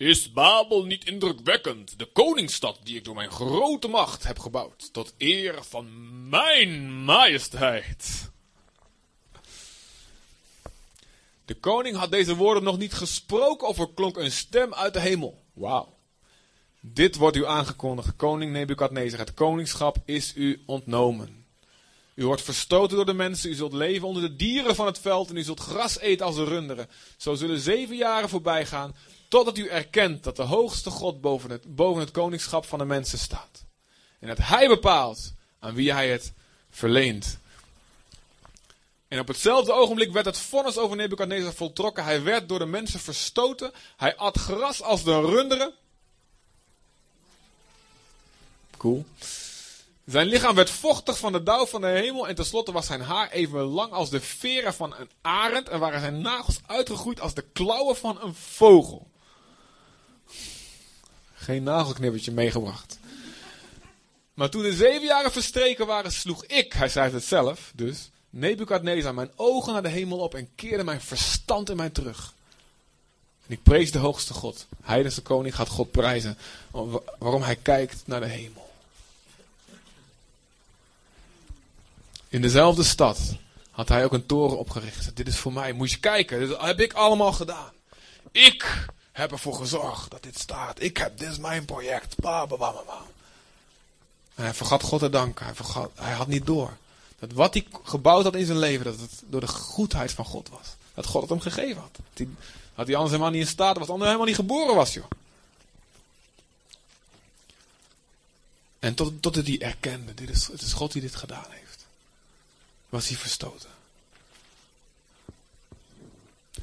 Is Babel niet indrukwekkend, de koningsstad die ik door mijn grote macht heb gebouwd, tot eer van mijn majesteit? De koning had deze woorden nog niet gesproken of er klonk een stem uit de hemel. Wauw. Dit wordt u aangekondigd, koning Nebukadnezar. Het koningschap is u ontnomen. U wordt verstoten door de mensen, u zult leven onder de dieren van het veld en u zult gras eten als de runderen. Zo zullen zeven jaren voorbij gaan, totdat u erkent dat de hoogste God boven het, boven het koningschap van de mensen staat. En dat hij bepaalt aan wie hij het verleent. En op hetzelfde ogenblik werd het vonnis over Nebukadnezar voltrokken. Hij werd door de mensen verstoten. Hij at gras als de runderen. Cool. Zijn lichaam werd vochtig van de dauw van de hemel. En tenslotte was zijn haar even lang als de veren van een arend. En waren zijn nagels uitgegroeid als de klauwen van een vogel. Geen nagelknippertje meegebracht. Maar toen de zeven jaren verstreken waren, sloeg ik, hij schrijft het zelf, dus, Nebukadnezar mijn ogen naar de hemel op en keerde mijn verstand in mij terug. En ik prees de hoogste God. De koning, gaat God prijzen. wa- Waarom hij kijkt naar de hemel. In dezelfde stad had hij ook een toren opgericht. Dit is voor mij, moet je kijken, dit heb ik allemaal gedaan. Ik heb ervoor gezorgd dat dit staat. Ik heb, dit is mijn project. Ba, ba, ba, ba. En hij vergat God te danken. Hij, vergat, hij had niet door. Dat wat hij gebouwd had in zijn leven, dat het door de goedheid van God was. Dat God het hem gegeven had. Dat hij, had hij anders helemaal niet in staat, was anders helemaal niet geboren was, joh. En tot, tot hij erkende, dit is, het is God die dit gedaan heeft. Was hij verstoten.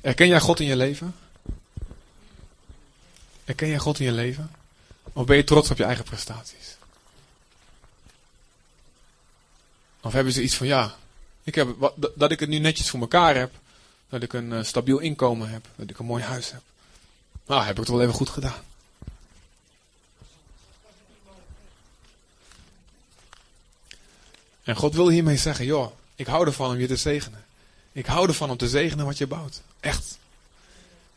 Erken jij God in je leven? Erken jij God in je leven? Of ben je trots op je eigen prestaties? Of hebben ze iets van, ja, ik heb, wat, dat- dat ik het nu netjes voor elkaar heb. Dat ik een eh, stabiel inkomen heb. Dat ik een mooi huis heb. Nou, heb ik het wel even goed gedaan. En God wil hiermee zeggen, joh, ik hou ervan om je te zegenen. Ik hou ervan om te zegenen wat je bouwt. Echt.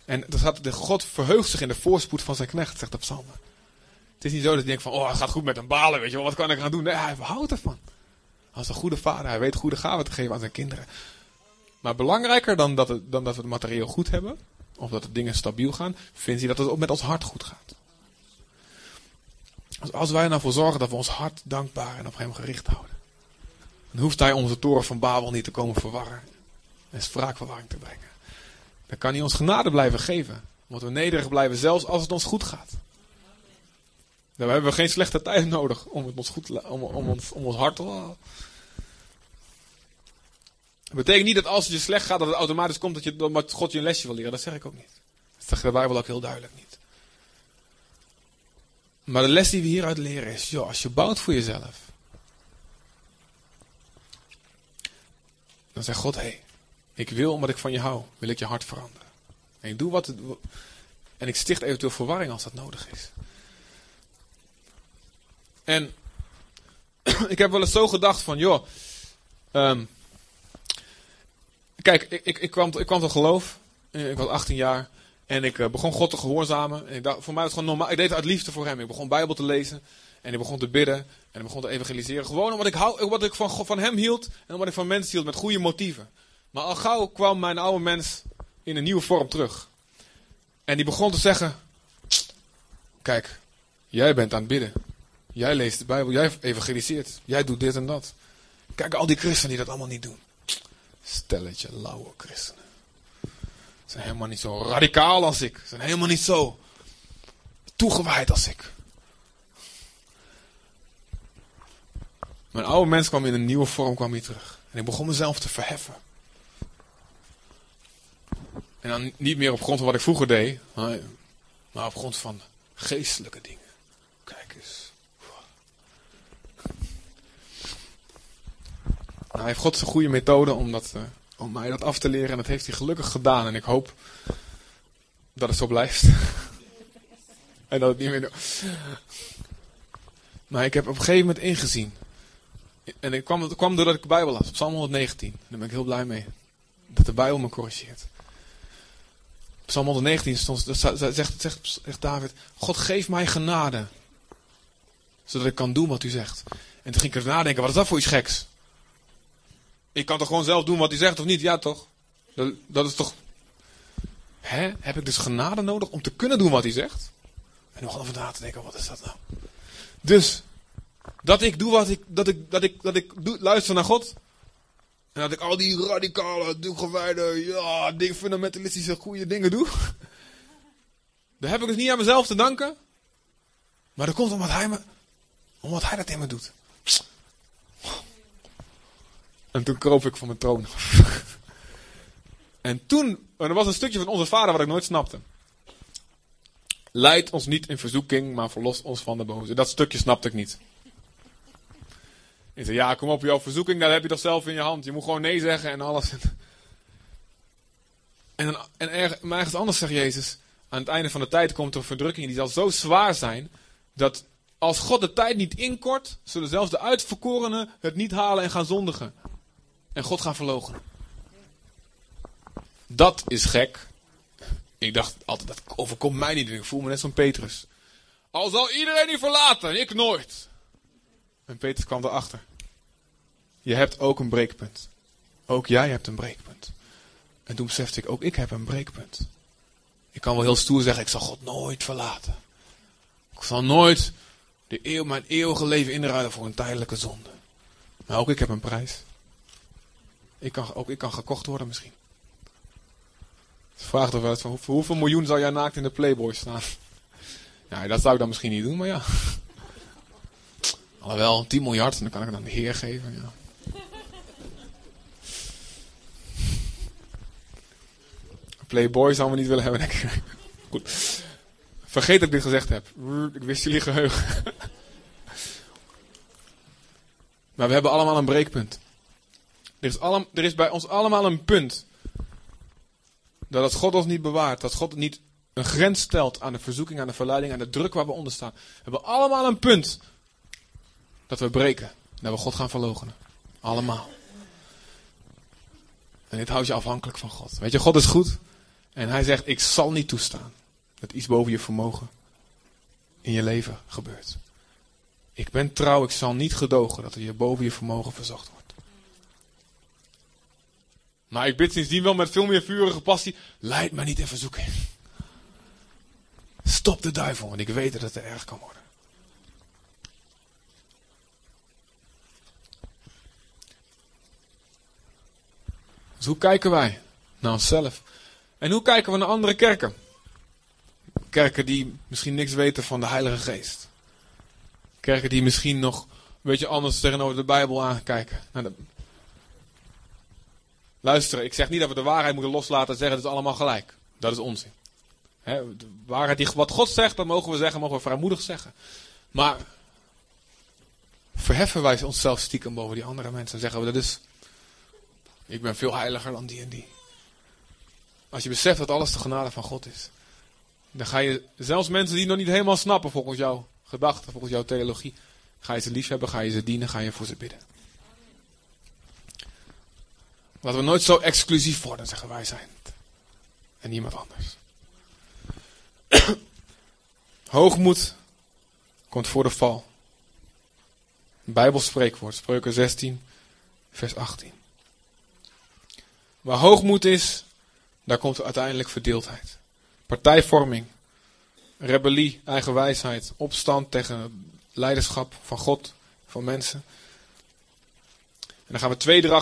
En er staat, de God verheugt zich in de voorspoed van zijn knecht, zegt de psalmen. Het is niet zo dat hij denkt van, oh, het gaat goed met een balen, weet je wel, wat kan ik gaan doen? Nee, hij houdt ervan. Als een goede vader, hij weet goede gaven te geven aan zijn kinderen. Maar belangrijker dan dat, het, dan dat we het materieel goed hebben, of dat de dingen stabiel gaan, vindt hij dat het ook met ons hart goed gaat. Dus als wij er nou voor zorgen dat we ons hart dankbaar en op hem gericht houden. Dan hoeft hij onze toren van Babel niet te komen verwarren. En spraakverwarring te brengen. Dan kan hij ons genade blijven geven. Omdat we nederig blijven, zelfs als het ons goed gaat. Dan hebben we geen slechte tijd nodig om, het ons, goed, om, ons, om ons hart te houden. Dat betekent niet dat als het je slecht gaat, dat het automatisch komt dat, je, God je een lesje wil leren. Dat zeg ik ook niet. Dat zegt de Bijbel ook heel duidelijk niet. Maar de les die we hieruit leren is, joh, als je bouwt voor jezelf. Dan zegt God, hé, hey, ik wil omdat ik van je hou, wil ik je hart veranderen. En ik doe wat en ik sticht eventueel verwarring als dat nodig is. En (clears throat) ik heb wel eens zo gedacht van, joh, ehm, kijk, ik, ik, ik, kwam, ik kwam tot geloof. Eh, Ik was 18 jaar. En ik eh, begon God te gehoorzamen. En ik voor mij was het gewoon normaal. Ik deed het uit liefde voor hem. Ik begon Bijbel te lezen. En ik begon te bidden. En ik begon te evangeliseren. Gewoon omdat ik, hou, ik van, van hem hield. En omdat ik van mensen hield met goede motieven. Maar al gauw kwam mijn oude mens in een nieuwe vorm terug. En die begon te zeggen. Kijk, jij bent aan het bidden. Jij leest de Bijbel. Jij evangeliseert. Jij doet dit en dat. Kijk, al die christenen die dat allemaal niet doen. Stelletje lauwe christenen. Ze zijn helemaal niet zo radicaal als ik. Ze zijn helemaal niet zo toegewijd als ik. Mijn oude mens kwam in een nieuwe vorm kwam hier terug. En ik begon mezelf te verheffen. En dan niet meer op grond van wat ik vroeger deed, maar op grond van geestelijke dingen. Kijk eens. Nou, hij heeft God zijn goede methode om, dat, eh, om mij dat af te leren. En dat heeft hij gelukkig gedaan. En ik hoop dat het zo blijft. (laughs) en dat het niet meer... Maar ik heb op een gegeven moment ingezien. En ik kwam, het kwam doordat ik de Bijbel las. Psalm 119. Daar ben ik heel blij mee. Dat de Bijbel me corrigeert. Psalm 119 stond, zegt, zegt, David. God geef mij genade. Zodat ik kan doen wat u zegt. En toen ging ik er nadenken. Wat is dat voor iets geks? Ik kan toch gewoon zelf doen wat hij zegt of niet? Ja, toch? Dat, dat is toch. Heb ik dus genade nodig om te kunnen doen wat hij zegt? En nog over na te denken, wat is dat nou? Dus, dat ik doe wat ik. Dat ik, dat ik, dat ik doe, luister naar God. En dat ik al die radicale, toegewijde, ja, fundamentalistische goede dingen doe. (laughs) Daar heb ik dus niet aan mezelf te danken. Maar dat komt omdat hij, me, omdat hij dat in me doet. En toen kroop ik van mijn troon (laughs) en toen, en er was een stukje van onze vader wat ik nooit snapte. Leid ons niet in verzoeking, maar verlos ons van de boze. Dat stukje snapte ik niet. Ik zei, ja, kom op, jouw verzoeking, dat heb je toch zelf in je hand. Je moet gewoon nee zeggen en alles. (laughs) En, dan, en maar ergens anders zegt Jezus, aan het einde van de tijd komt er verdrukking die zal zo zwaar zijn, dat als God de tijd niet inkort, zullen zelfs de uitverkorenen het niet halen en gaan zondigen. En God gaan verloochenen. Dat is gek. Ik dacht altijd, dat overkomt mij niet. Ik voel me net zo'n Petrus. Al zal iedereen die verlaten, ik nooit. En Petrus kwam erachter. Je hebt ook een breekpunt. Ook jij hebt een breekpunt. En toen besefte ik, ook ik heb een breekpunt. Ik kan wel heel stoer zeggen, ik zal God nooit verlaten. Ik zal nooit de eeuw, mijn eeuwige leven inruilen voor een tijdelijke zonde. Maar ook ik heb een prijs. Ik kan, ook ik kan gekocht worden misschien. Vraag toch wel eens van voor hoeveel miljoen zou jij naakt in de Playboy staan? (laughs) Ja, dat zou ik dan misschien niet doen, maar ja. Alhoewel, 10 miljard, dan kan ik het aan de Heer geven. Ja. (laughs) Playboy zou we niet willen hebben, denk ik. Goed. Vergeet dat ik dit gezegd heb. Ik wist jullie geheugen. (laughs) Maar we hebben allemaal een breekpunt. Er is, er is bij ons allemaal een punt. Dat het God ons niet bewaart. Dat God niet een grens stelt aan de verzoeking, aan de verleiding, aan de druk waar we onder staan. We hebben allemaal een punt. Dat we breken. Dat we God gaan verloochenen. Allemaal. En dit houdt je afhankelijk van God. Weet je, God is goed. En hij zegt, ik zal niet toestaan. Dat iets boven je vermogen in je leven gebeurt. Ik ben trouw, ik zal niet gedogen dat er je boven je vermogen verzocht wordt. Maar ik bid sindsdien wel met veel meer vurige passie. Leid mij niet in verzoeking. Stop de duivel, want ik weet dat het er erg kan worden. Dus hoe kijken wij naar onszelf? En hoe kijken we naar andere kerken? Kerken die misschien niks weten van de Heilige Geest. Kerken die misschien nog een beetje anders tegenover de Bijbel aankijken. Nou, de... Luister, ik zeg niet dat we de waarheid moeten loslaten en zeggen het is allemaal gelijk. Dat is onzin. Hè, de die wat God zegt, dat mogen we zeggen, mogen we vrijmoedig zeggen. Maar verheffen wij onszelf stiekem boven die andere mensen en zeggen we dat is. Ik ben veel heiliger dan die en die. Als je beseft dat alles de genade van God is, dan ga je zelfs mensen die nog niet helemaal snappen volgens jouw gedachten, volgens jouw theologie, ga je ze liefhebben, ga je ze dienen, ga je voor ze bidden. Laten we nooit zo exclusief worden, zeggen wij zijn. En niemand anders. (clears throat) Hoogmoed komt voor de val. Een Bijbelspreekwoord, Spreuken 16, vers 18. Waar hoogmoed is, daar komt uiteindelijk verdeeldheid. Partijvorming, rebellie, eigen wijsheid, opstand tegen leiderschap van God, van mensen. En dan gaan we twee